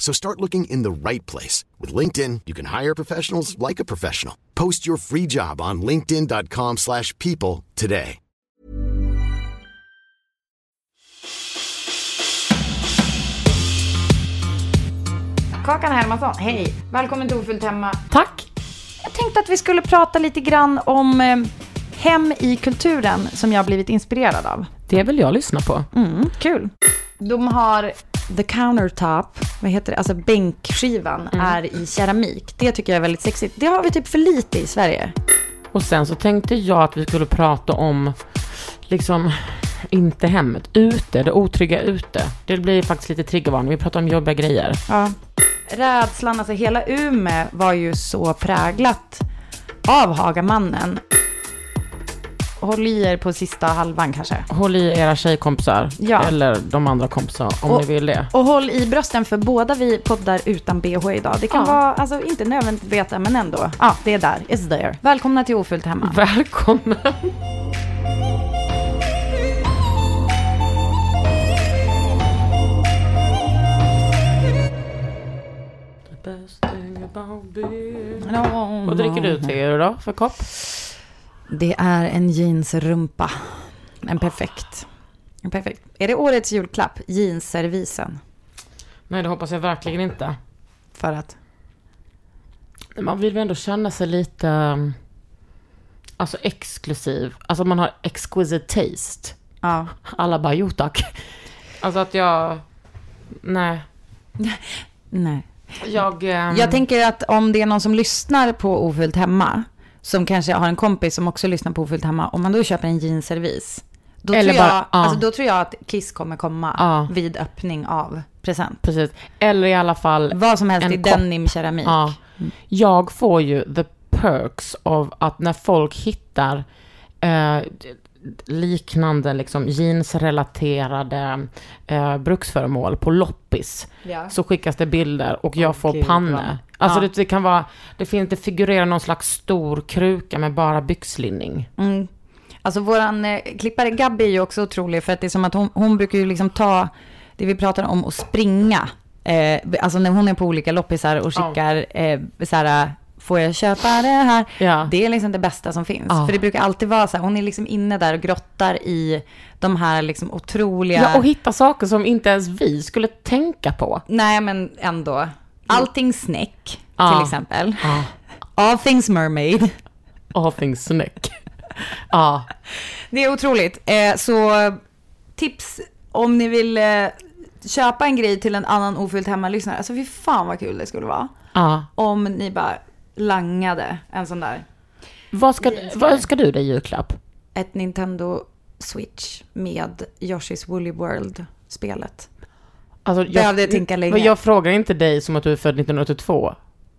So start looking in the right place. With LinkedIn, you can hire professionals like a professional. Post your free job on linkedin.com slash people today. Kakan Hermansson, hej! Välkommen till Ofullt Hemma. Tack. Jag tänkte att vi skulle prata lite grann om eh, hem i kulturen som jag har blivit inspirerad av. Det vill jag lyssna på. Mm, kul. De har the countertop, vad heter det, alltså bänkskivan är i keramik. Det tycker jag är väldigt sexigt. Det har vi typ för lite i Sverige. Och sen så tänkte jag att vi skulle prata om, liksom, inte hemmet, ute, det otrygga ute. Det blir faktiskt lite triggervarning. Vi pratar om jobbiga grejer. Ja. Rädslan, alltså hela Ume var ju så präglat av Hagamannen. Håll i er på sista halvan kanske. Håll i era tjejkompisar, Ja. eller de andra kompisarna om Och- ni vill det. Och håll i brösten för båda vi poddar utan bh idag. Det kan Ja. vara, alltså inte nödvändigt veta, men ändå. Ja, det är där. It's there. Välkomna till Ofullt Hemma. Välkommen. Vad dricker du till då för kopp? Det är en jeansrumpa. En perfekt. En perfekt. Är det årets julklapp? Jeansservisen. Nej, det hoppas jag verkligen inte. För att? Man vill väl ändå känna sig lite um, alltså exklusiv. Alltså man har exquisite taste. Ja. Alla bara, jo tack. Alltså att jag, nej. Nej. Jag, ehm, Jag tänker att om det är någon som lyssnar på Ofullt Hemma, som kanske har en kompis som också lyssnar på Ofullt Hemma, om man då köper en jeansservis, då, Eller tror jag, bara- ja. alltså, då tror jag att Kiss kommer komma Ja. vid öppning av present. precis. Eller i alla fall, Vad som helst i denim keramik. ja. Jag får ju the perks av att när folk hittar eh, liknande liksom jeansrelaterade eh, bruksföremål på loppis. Ja. Så skickas det bilder och jag får gud, panne. vad- Alltså Ja. det, det kan vara, det finns, det figurerar någon slags stor kruka med bara byxlinning. Mm. Alltså våran eh, klippare Gabby är ju också otrolig för att det är som att hon, hon brukar ju liksom ta det vi pratar om att springa. Eh, alltså när hon är på olika loppisar och skickar eh, så här, får jag köpa det här? Ja. Det är liksom det bästa som finns. Ja. För det brukar alltid vara så här, hon är liksom inne där och grottar i de här liksom otroliga... Ja, och hitta saker som inte ens vi skulle tänka på. Nej, men ändå. Allting snäck, Ja. till exempel. All things mermaid. All things snäck. Ja. Det är otroligt. Eh, så tips om ni vill eh, köpa en grej till en annan ofyllt hemmalyssnare. Alltså fy fan vad kul det skulle vara. ja. Om ni bara langade en sån där. Vad ska, vad önskar du dig i julklapp? Ett Nintendo Switch med Yoshi's Woolly World-spelet. Alltså, Behövde tänka länge. Men jag frågar inte dig som att du är född 1982.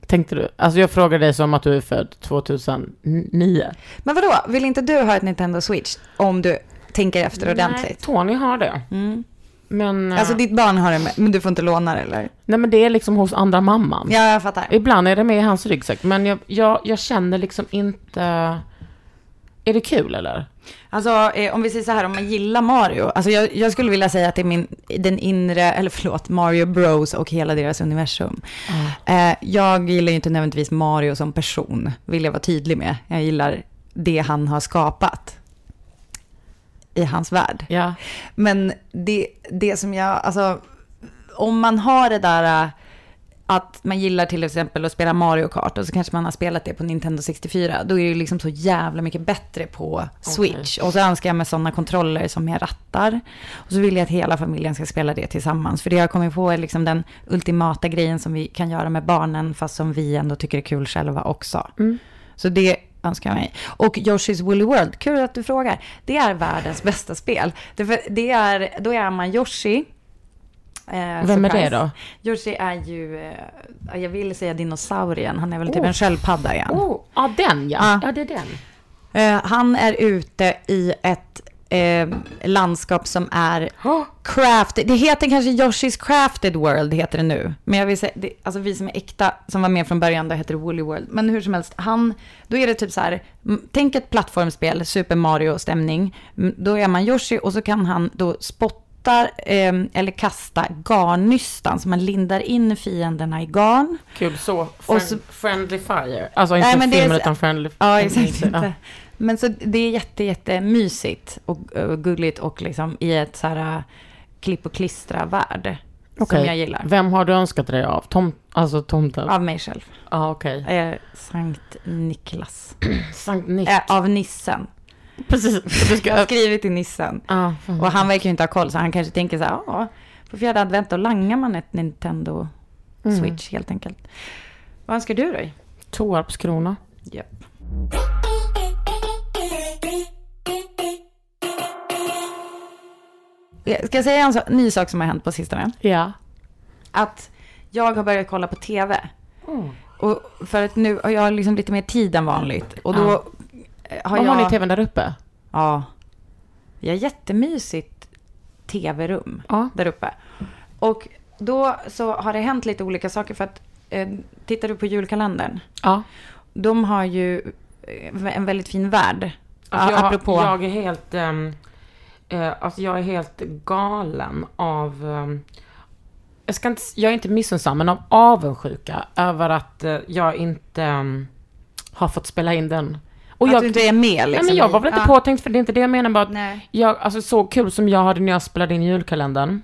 Tänkte du? Alltså jag frågar dig som att du är född 2009. Men vadå, vill inte du ha ett Nintendo Switch om du tänker efter Nej, ordentligt? Tony har det. Mm. Men, Alltså eh, ditt barn har det med, men du får inte låna det eller? nej men det är liksom hos andra mamman. Ja, jag fattar. Ibland är det med i hans ryggsäck, men jag, jag, jag känner liksom inte... Är det kul eller? Alltså eh, om vi säger så här, om man gillar Mario. Alltså jag, jag skulle vilja säga att det är min, den inre, eller förlåt, Mario Bros och hela deras universum. Eh, jag gillar ju inte nödvändigtvis Mario som person, vill jag vara tydlig med. Jag gillar det han har skapat i hans värld. Ja. Men det, det som jag, alltså, om man har det där äh, att man gillar till exempel att spela Mario Kart och så kanske man har spelat det på Nintendo 64, då är det ju liksom så jävla mycket bättre på Switch. Och så önskar jag med sådana kontroller som jag rattar. Och så vill jag att hela familjen ska spela det tillsammans. För det jag kommit på är liksom den ultimata grejen som vi kan göra med barnen, fast som vi ändå tycker är kul själva också. Så det önskar jag mig. Och Yoshi's Woolly World, kul att du frågar. Det är världens bästa spel. Det, det är, då är man Yoshi. Eh, Vem är surprise. det då? Yoshi är ju, eh, jag vill säga dinosaurien, han är väl typ en sköldpadda igen. Oh, ja, den ja. Ja. Ja, det är den. Eh, han är ute i ett eh, landskap som är crafted. Det heter kanske Yoshi's Crafted World, heter det nu. Men jag vill säga, det, alltså vi som är äkta, som var med från början, då heter det Woolly World. Men hur som helst, han, då är det typ så här, tänk ett plattformsspel, Super Mario-stämning. Då är man Yoshi och så kan han då spotta eh, eller kasta garnnystan, så man lindar in fienderna i garn. Kul så. Och Friend, så- friendly Fire. Alltså inte Nej, är utan Friendly Ja, exakt. Ja. Men så det är jätte, jätte mysigt och, och gulligt och liksom i ett så här äh, klipp och klistra-värld. Okej. Som jag gillar. Vem har du önskat dig av? Tom, alltså tomten? Ja, Av mig själv. ah, okej. Eh, Sankt Niklas. Sankt Nick. Eh, av nissen. Precis. Du ska... Jag har skrivit till nissen. ah. Och han verkar ju inte ha koll, så han kanske tänker så här, ja, på fjärde advent då langar man ett Nintendo Switch helt enkelt. Vad önskar du dig? Torpskrona. Japp. Ska jag säga en ny sak som har hänt på sistone? Ja. Att jag har börjat kolla på tv. Mm. Och för att nu har jag liksom lite mer tid än vanligt. Och då Ja. eh, har Vad jag... har ni tvn där uppe? Ja. Vi har jättemysigt tv-rum Ja. där uppe. Och då så har det hänt lite olika saker för att eh, tittar du på julkalendern, Ja. de har ju eh, en väldigt fin värld. Alltså jag, apropå... jag är helt... ehm, eh, alltså jag är helt galen av... ehm, jag, ska inte, jag är inte missunnsam, men av avundsjuka över att eh, jag inte ehm, har fått spela in den. Och att jag, du inte är med liksom. nej, men jag i- var väl inte ja. påtänkt för det är inte det jag menar, bara att Nej. jag, alltså så kul som jag hade när jag spelade in julkalendern,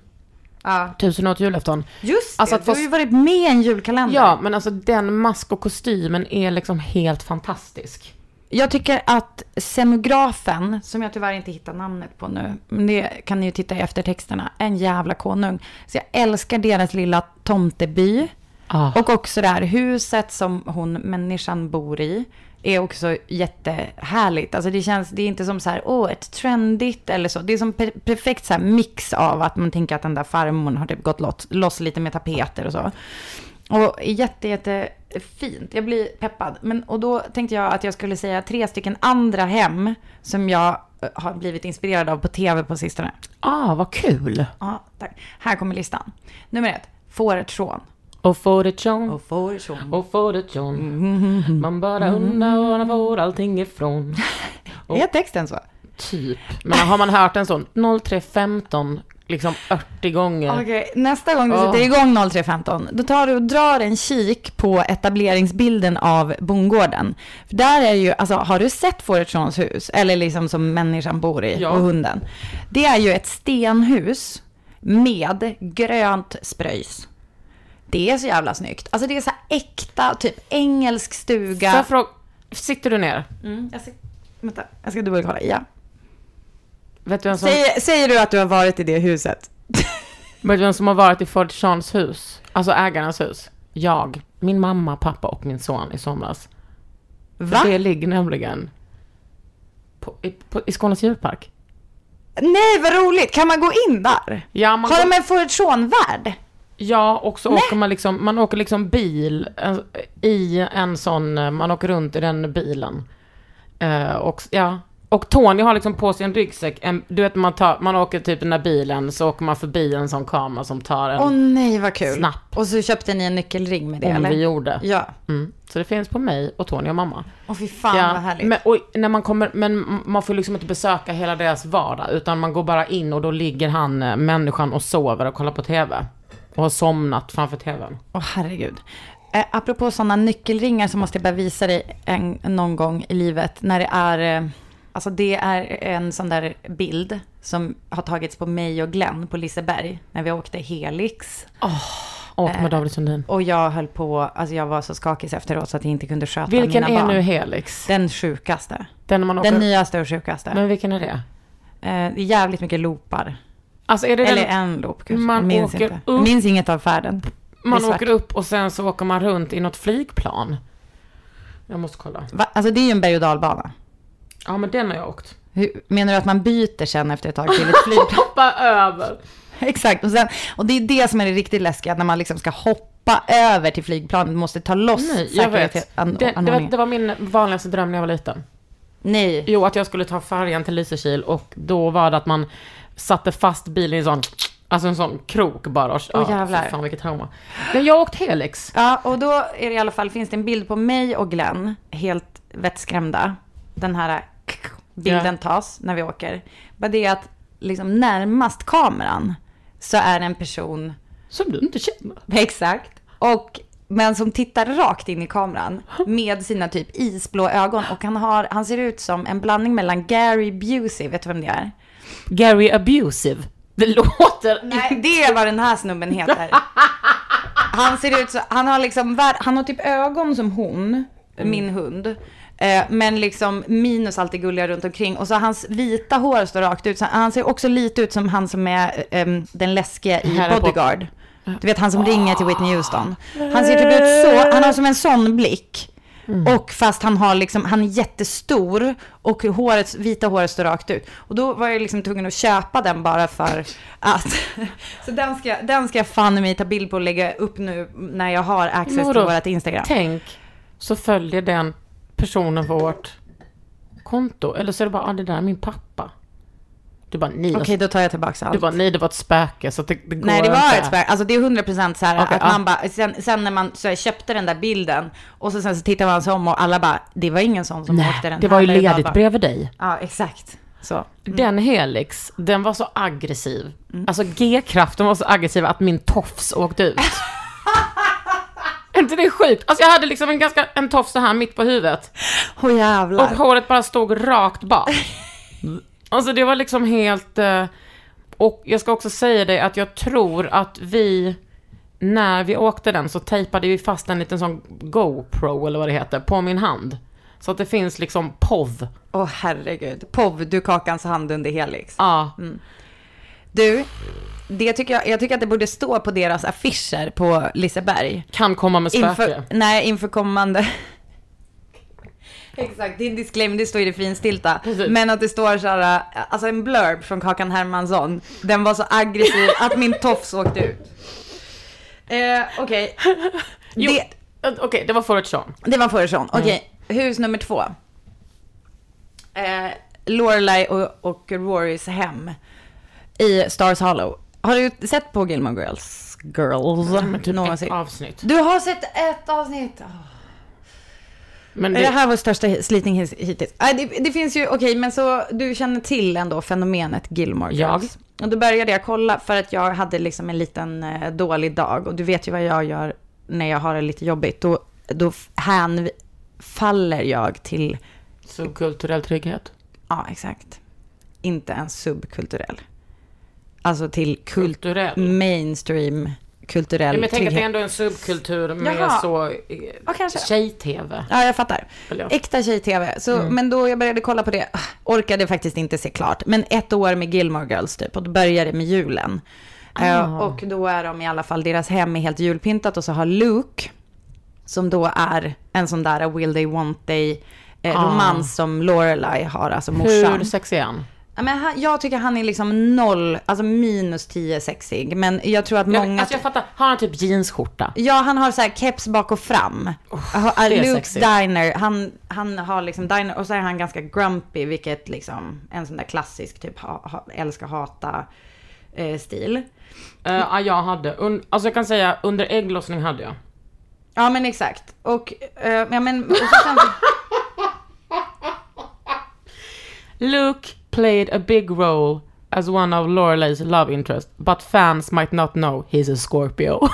Ja. Tusen till julafton. Just Alltså det, att du har ju varit med i en julkalender. Ja, men alltså den mask och kostymen är liksom helt fantastisk. Jag tycker att scenografen, som jag tyvärr inte hittar namnet på nu, men det kan ni ju titta i eftertexterna, en jävla konung. Så jag älskar deras lilla tomteby. Ah. Och också det här huset som hon, människan, bor i. Är också jättehärligt. Alltså det känns, det är inte som så här, åh, ett trendigt eller så. Det är som per- perfekt så här mix av att man tänker att den där farmor har typ gått loss, loss lite med tapeter och så. Och jätte, jätte fint. Jag blir peppad. Men, och då tänkte jag att jag skulle säga tre stycken andra hem som jag eh, har blivit inspirerad av på tv på sistone. Ah, vad kul! Ja, tack. Här kommer listan. Nummer ett, Fåret Sean. Och får det tjong, Och Fåret Sean. och får det tjong. Man bara undrar var man får allting ifrån. Är texten så? Typ. Men har man hört en sån 0315 liksom 80 gånger. Okej, nästa gång du Åh. sätter igång 0315, då tar du och drar en kik på etableringsbilden av bondgården. För där är ju, alltså har du sett Fåret Seans hus? Eller liksom som människan bor i, Ja. och hunden. Det är ju ett stenhus med grönt spröjs. Det är så jävla snyggt. Alltså det är så här äkta, typ engelsk Får stuga. jag fråga, sitter du ner? Mm, jag ska, vänta, jag ska dubbelkolla. Ja. Vet du vem som, Säger, säger du att du har varit i det huset? vet du vem som har varit i Ford Seans hus? Alltså ägarnas hus? Jag, min mamma, pappa och min son i somras. Va? Det ligger nämligen på, i, på, i Skånes djurpark. Nej, vad roligt! Kan man gå in där? Ja, man Har de en Fåret Sean-värld? Ja, och så åker man liksom, man åker liksom bil i en sån, man åker runt i den bilen. Eh, och ja, Och Tony har liksom på sig en ryggsäck, en, du vet man, tar, man åker typ den där bilen, så åker man förbi en sån kamera som tar en, Åh nej vad kul. Snapp. Och så köpte ni en nyckelring med det om eller? vi gjorde. Ja. Mm. Så det finns på mig och Tony och mamma. Åh fy fan vad härligt. Men, och när man kommer, men man får liksom inte besöka hela deras vardag, utan man går bara in och då ligger han, eh, människan, och sover och kollar på TV. Och har somnat framför TVn. Åh herregud. Eh, apropå sådana nyckelringar så måste jag bara visa dig en, någon gång i livet när det är, eh, alltså det är en sån där bild som har tagits på mig och Glenn på Liseberg när vi åkte Helix. Och Eh, med David Sundin. Och jag höll på, alltså jag var så skakig efteråt så att jag inte kunde sköta Vilken mina är barn. nu Helix? Den sjukaste. Den man åker... Den nyaste och sjukaste. Men vilken är det? Eh, det är jävligt mycket loopar. Alltså är det Eller den... en loop kanske. Man jag minns åker inte. upp- minns inget av färden. Man är åker upp och sen så åker man runt i något flygplan. Jag måste kolla. Va? Alltså det är ju en berg och dalbana. Ja, men den har jag åkt. Hur, menar du att man byter sen efter ett tag till ett flygplan? Hoppa över. Exakt. Och, sen, och det är det som är det riktigt läskiga, när man liksom ska hoppa över till flygplanet, måste ta loss Nej, jag vet. Det, det, var, det var min vanligaste dröm när jag var liten. Nej. Jo, att jag skulle ta färjan till Lysekil och då var det att man satte fast bilen i en sån, alltså en sån krok bara. Åh, jävlar. fy Fan vilket trauma. Men jag har åkt Helix. Ja, och då är det i alla fall, finns det en bild på mig och Glenn, helt vettskrämda. Den här bilden tas när vi åker. Bara det att liksom närmast kameran så är det en person, Som du inte känner. exakt, och men som tittar rakt in i kameran med sina typ isblå ögon och han, har, han ser ut som en blandning mellan Gary Busey, vet du vem det är? Gary Abusive. Det låter... Nej, det är vad den här snubben heter. Han ser ut så, han har liksom, han har typ ögon som hon, min hund. Eh, men liksom minus allt det gulliga runt omkring. Och så hans vita hår står rakt ut. Så han ser också lite ut som han som är ehm, den läskiga i Harry. Bodyguard. Du vet han som ringer till Whitney Houston. Han ser typ ut så, han har som en sån blick. Och fast han har liksom, han är jättestor och håret, vita håret står rakt ut. Och då var jag liksom tvungen att köpa den bara för att. Så den ska, den ska jag fan mig ta bild på och lägga upp nu när jag har access till vårt Instagram. Tänk, så följer den personen vårt konto. Eller så är det bara, ah, det där är min pappa. Du bara, nej. Okej, då tar jag tillbaka allt. Du bara, nej det var ett spöke så det, det går Nej, det var inte. ett spärr. Alltså det är 100% så här Okej, att ja. man bara, sen, sen när man så här, köpte den där bilden och så sen så tittar man sig om och alla bara, det var ingen sån som åkte Nej, den det var ju här ledigt dalbanan." bredvid dig. Ja, exakt. Så. Den Helix, den var så aggressiv. Mm. Alltså G-kraften var så aggressiv att min tofs åkte ut. Är inte det sjukt? Alltså jag hade liksom en ganska, en tofs så här mitt på huvudet. Åh jävlar. Och håret bara stod rakt bak. Alltså det var liksom helt... eh, Och jag ska också säga dig att jag tror att vi, när vi åkte den så tejpade vi fast en liten sån GoPro eller vad det heter, på min hand. Så att det finns liksom POV. Åh herregud. POV, du kakans hand under Helix. Ja. Du, det tycker jag, jag tycker att det borde stå på deras affischer på Liseberg. Kan komma med spöke. Inför, nej, inför kommande... Exakt, din disclaimer, det står i det finstilta. Precis. Men att det står så här, alltså en blurb från Kakan Hermansson. Den var så aggressiv att min tofs åkte ut. Eh, Okej, det, eh, Okej, det var Sean. det var förrison. Okej, hus nummer två. Eh, Lorelai och, och Rorys hem i Stars Hollow. Har du sett på Gilmore Girls? Girls? Men typ någonsin? ett avsnitt. Du har sett ett avsnitt? Åh. Men Det... det, här var största slitning hittills. Nej, det, det finns ju, okej, men så du känner till ändå fenomenet Gilmore Jag. Girls? Och då började jag kolla för att jag hade liksom en liten eh, dålig dag. Och du vet ju vad jag gör när jag har det lite jobbigt. Då, då hänfaller jag till, subkulturell trygghet. ja exakt, inte en subkulturell. Alltså till kult, Kulturell. mainstream kulturell Men tänker att det är ändå en subkultur med Jaha. så... eh, Ja, kanske. Tjej-tv. Ja, jag fattar. Eller. Äkta tjej-tv. Så, Mm. Men då jag började kolla på det, ah, orkade faktiskt inte se klart. Men ett år med Gilmore Girls typ, och då började det med julen. Ah. och då är de i alla fall, deras hem är helt julpyntat och så har Luke, som då är en sån där will they want they eh, Ah. romans som Lorelai har, alltså morsan. Hur sexig är han? Men han, jag tycker han är liksom noll, alltså minus 10 sexig. Men jag tror att många... Jag, alltså jag fattar, har han typ jeansskjorta? Ja, han har så här keps bak och fram. Oh, Luke's. Diner, han, han har liksom diner och så är han ganska grumpy, vilket liksom en sån där klassisk typ ha, ha, älska hata eh, stil. Ja, jag hade, un, alltså jag kan säga under ägglossning hade jag. Ja men exakt. Och, eh, ja men, och Luke played a big role as one of Lorelei's love interest, but fans might not know he's a Scorpio.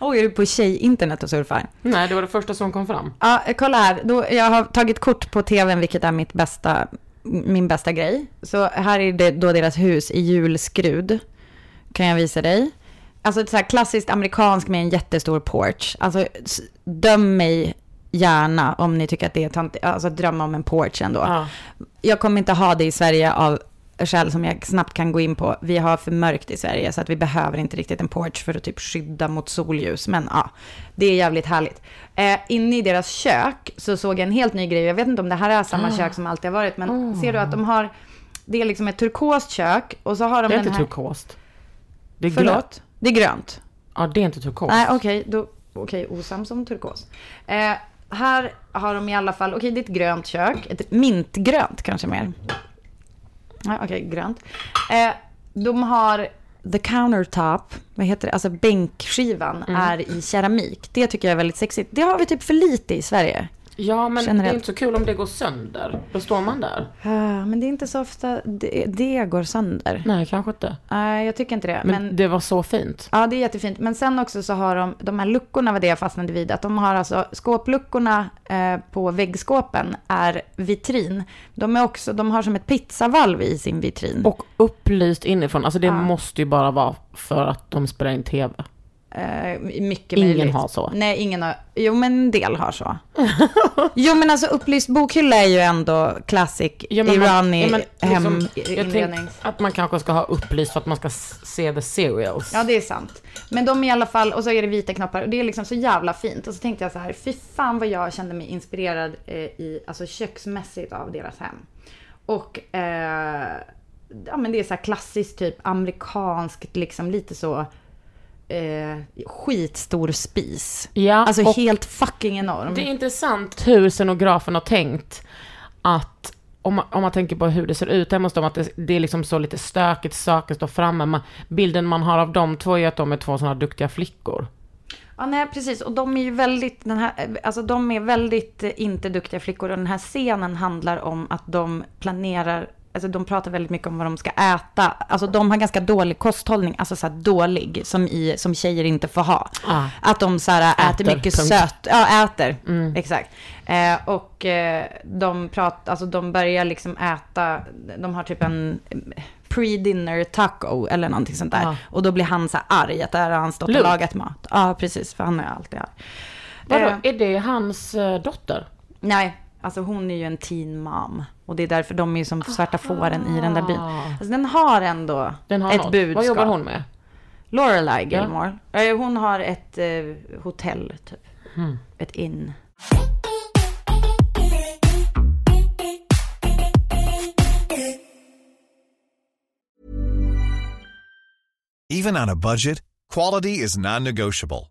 oj är du på tjej-internet och surfar? Nej, det var det första som kom fram. Ja, kolla här. Då, jag har tagit kort på tvn, vilket är mitt bästa, min bästa grej. Så här är det då deras hus i julskrud. Kan jag visa dig. Alltså ett så här klassiskt amerikanskt med en jättestor porch. Alltså döm mig gärna om ni tycker att det är töntigt. Alltså drömma om en porch ändå. Ja. Jag kommer inte ha det i Sverige av skäl som jag snabbt kan gå in på. Vi har för mörkt i Sverige så att vi behöver inte riktigt en porch för att typ skydda mot solljus. Men ja, det är jävligt härligt. Eh, inne i deras kök så såg jag en helt ny grej. Jag vet inte om det här är samma kök som alltid har varit. Men ser du att de har, det är liksom ett turkost kök och så har de Det är inte turkost. Det är grönt. Förlåt? Det är grönt. Ja, det är inte turkost. Nej, okej, då, okej, osams om turkos. Eh, här har de i alla fall, okej, det är ett grönt kök, ett mintgrönt kanske mer. Ja, okej, grönt. Eh, de har the countertop, vad heter det, alltså bänkskivan är i keramik. Det tycker jag är väldigt sexigt. Det har vi typ för lite i Sverige. Ja, men det Generellt. är inte så kul om det går sönder. Då står man där. Ah, men det är inte så ofta det, det går sönder. Nej, kanske inte. Nej, jag tycker inte det. Men, men det var så fint. Ja, det är jättefint. Men sen också så har de, de här luckorna var det jag fastnade vid, att de har alltså skåpluckorna eh, på väggskåpen är vitrin. De är också, de har som ett pizzavalv i sin vitrin. Och upplyst inifrån. Alltså det måste ju bara vara för att de spelar in tv. Eh, mycket Ingen möjligt. har så. Nej, ingen har, jo men en del har så. jo men alltså upplyst bokhylla är ju ändå classic Ja, men man- ja, men hem liksom, jag tänker att man kanske ska ha upplyst för att man ska se the serials. Ja, det är sant. Men de i alla fall, och så är det vita knoppar. Och det är liksom så jävla fint. Och så tänkte jag så här, fy fan vad jag kände mig inspirerad eh, i, alltså köksmässigt av deras hem. Och, eh, ja men det är så här klassiskt typ amerikanskt, liksom lite så, eh, skitstor spis. Ja, Alltså helt fucking enorm. Det är intressant hur scenografen har tänkt att om man, om man tänker på hur det ser ut hemma hos dem, att det, det är liksom så lite stökigt, saker står framme. Man, bilden man har av de två är att de är två sådana duktiga flickor. Ja, nej, precis. Och de är ju väldigt, den här, alltså de är väldigt eh, inte duktiga flickor. Och den här scenen handlar om att de planerar, alltså de pratar väldigt mycket om vad de ska äta. Alltså de har ganska dålig kosthållning, alltså så dålig, som, i, som tjejer inte får ha. Ah. Att de så här äter, Äter, mycket punkt. sött, ja äter, exakt. Eh, och eh, de pratar, alltså de börjar liksom äta, de har typ en pre-dinner taco eller någonting sånt där. Ja. Och då blir han så här arg att där har han stått Luke. och lagat mat. Ja, precis, för han är alltid arg. Vadå, Eh, är det hans eh, dotter? nej, alltså hon är ju en teen mom. Och det är därför de är som svarta fåren i den där byn. Alltså den har ändå Den har ett något. budskap. Vad jobbar hon med? Lorelai Gilmore. Eh, Hon har ett eh, hotell, typ. Hmm. Ett inn. Even on a budget, quality is non-negotiable.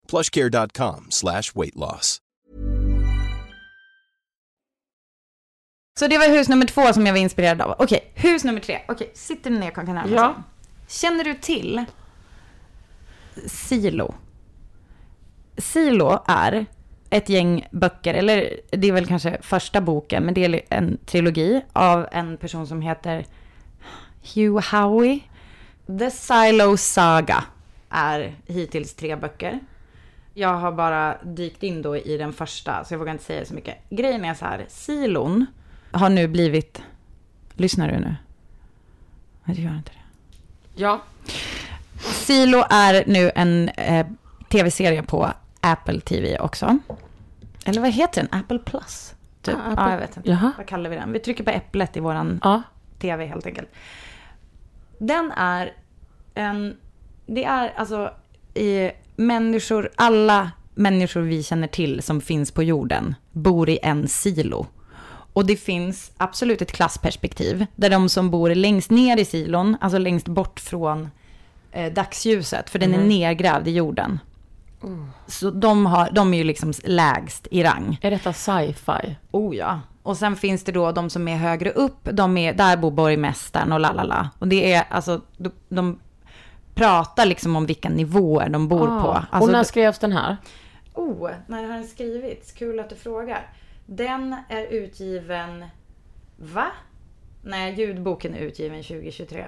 plushcare.com slash weight loss. Så det var hus nummer två som jag var inspirerad av. Okej, hus nummer tre. Okej, sitter ni ner kan närma Ja. Känner du till Silo? Silo är ett gäng böcker, eller det är väl kanske första boken, men det är en trilogi av en person som heter Hugh Howey. The Silo Saga är hittills tre böcker. Jag har bara dykt in då i den första, så jag vågar inte säga så mycket. Grejen är så här, silon har nu blivit... Lyssnar du nu? Nej, det gör inte det. Ja. Silo är nu en eh, tv-serie på Apple TV också. Eller vad heter den? Apple Plus? Typ. Ah, Apple- Ja, jag vet inte. Jaha. Vad kallar vi den? Vi trycker på äpplet i våran Ja. tv helt enkelt. Den är en... Det är alltså i människor, alla människor vi känner till som finns på jorden bor i en silo. Och det finns absolut ett klassperspektiv där de som bor längst ner i silon, alltså längst bort från eh, dagsljuset, för den är nedgrävd i jorden. Så de, har, de är ju liksom lägst i rang. Är detta sci-fi? Oh ja. Och sen finns det då de som är högre upp, de är, där bor borgmästaren och lalala. Och det är alltså, de, de pratar liksom om vilka nivåer de bor på. Ah. Alltså, och när skrevs den här? Oh, när har den skrivits? Kul att du frågar. Den är utgiven... Va? Nej, ljudboken är utgiven 2023.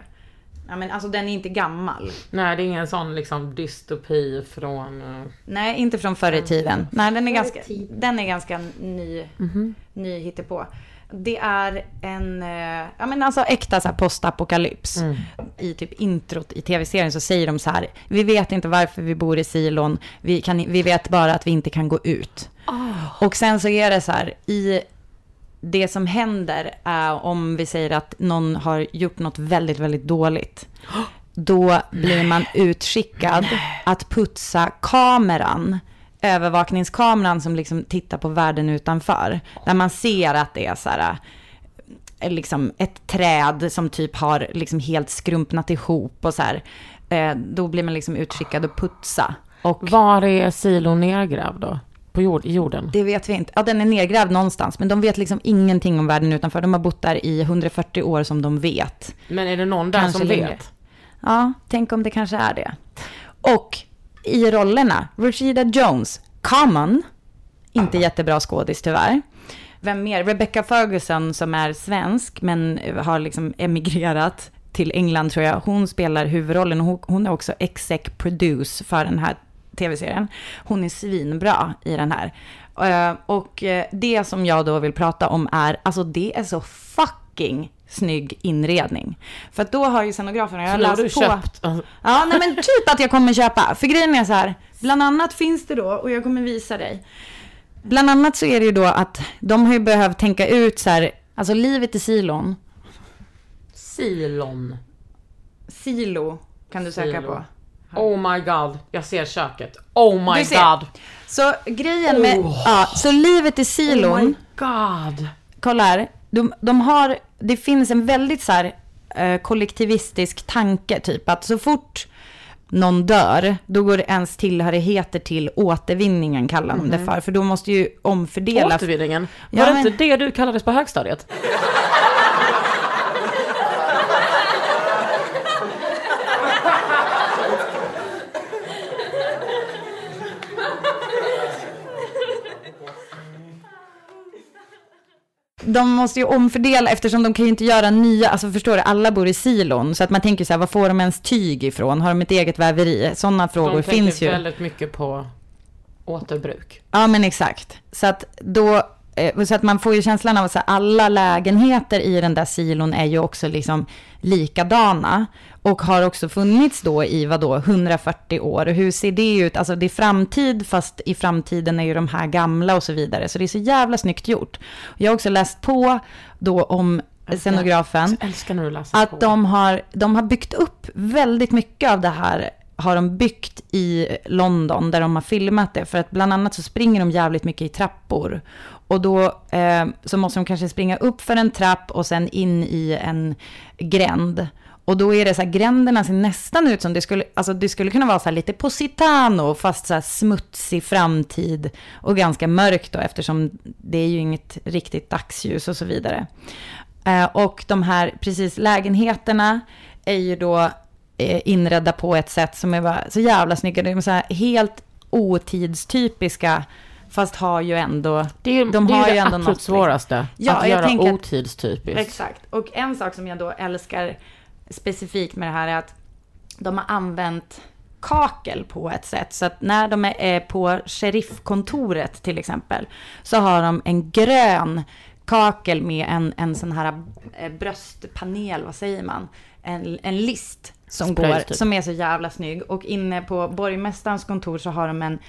Ja, men alltså den är inte gammal. Nej, det är ingen sån liksom dystopi från... eh, Nej, inte från förr i tiden. Nej, den är ganska, den är ganska ny, ny hittepå. Det är en, eh, ja men alltså äkta så här postapokalyps. I typ introt i tv-serien så säger de så här, vi vet inte varför vi bor i silon, vi, kan, vi vet bara att vi inte kan gå ut. Och sen så är det så här, i det som händer är om vi säger att någon har gjort något väldigt, väldigt dåligt. Då blir man utskickad att putsa kameran, övervakningskameran som liksom tittar på världen utanför. Där man ser att det är så här, eh, liksom ett träd som typ har liksom helt skrumpnat ihop och så här. Eh, Då blir man liksom utskickad att putsa. Och Var är silon nergrävd då? På jord, i jorden? det vet vi inte. Ja, den är nedgrävd någonstans, men de vet liksom ingenting om världen utanför. De har bott där i 140 år som de vet. Men är det någon där Kanske som längre. vet? Ja, tänk om det kanske är det. Och i rollerna, Rashida Jones, Common, inte jättebra skådis tyvärr. Vem mer? Rebecca Ferguson som är svensk men har liksom emigrerat till England tror jag. Hon spelar huvudrollen och hon- är också exec produce för den här tv-serien. Hon är svinbra i den här. Eh, Och eh, det som jag då vill prata om är, alltså det är så fucking snygg inredning. För att då har ju scenograferna, jag Så har läst du på. köpt... alltså, Ja, nej men typ att jag kommer köpa. För grejen är så här, bland annat finns det då, och jag kommer visa dig. Bland annat så är det ju då att de har ju behövt tänka ut så här, alltså livet i silon. Silon. Silo kan du söka Silo. på. Oh my god, jag ser köket. Oh my god. Så grejen med, ja, så livet i silon. Oh my god. kolla här, de, de har, det finns en väldigt så här eh, kollektivistisk tanke, typ att så fort någon dör, då går ens tillhörigheter till återvinningen, kallar de det för. För då måste ju omfördela. Återvinningen. Ja, Var det men- inte det du kallades på högstadiet? De måste ju omfördela eftersom de kan ju inte göra nya, alltså förstår du, alla bor i silon. Så att man tänker så här, var får de ens tyg ifrån? Har de ett eget väveri? Sådana frågor De finns tänker ju. väldigt mycket på återbruk. Ja, men exakt. Så att då, så att man får ju känslan av att alla lägenheter i den där silon är ju också liksom likadana. Och har också funnits då i vadå, 140 år. Hur ser det ut? Alltså det är framtid, fast i framtiden är ju de här gamla och så vidare. Så det är så jävla snyggt gjort. Jag har också läst på då om scenografen. Läser på. Att de har, de har byggt upp väldigt mycket av det här har de byggt i London där de har filmat det. För att bland annat så springer de jävligt mycket i trappor. Och då eh, så måste de kanske springa upp för en trapp och sen in i en gränd. Och då är det så här, gränderna ser nästan ut som det skulle, alltså det skulle kunna vara så här lite Positano, fast så här smutsig framtid och ganska mörkt då, eftersom det är ju inget riktigt dagsljus och så vidare. Eh, och de här, precis, lägenheterna är ju då eh, inredda på ett sätt som är bara så jävla snygga. De är så här helt otidstypiska, fast har ju ändå... Det är, de det, har är ju det ändå absolut något, liksom. svåraste. Ja, att göra tänker att- otidstypiskt. Exakt. Och en sak som jag då älskar specifikt med det här är att de har använt kakel på ett sätt. Så att när de är på sheriffkontoret till exempel så har de en grön kakel med en, en sån här eh, bröstpanel, vad säger man? En, en list som Spray, går, typ. som är så jävla snygg. Och inne på borgmästarens kontor så har de en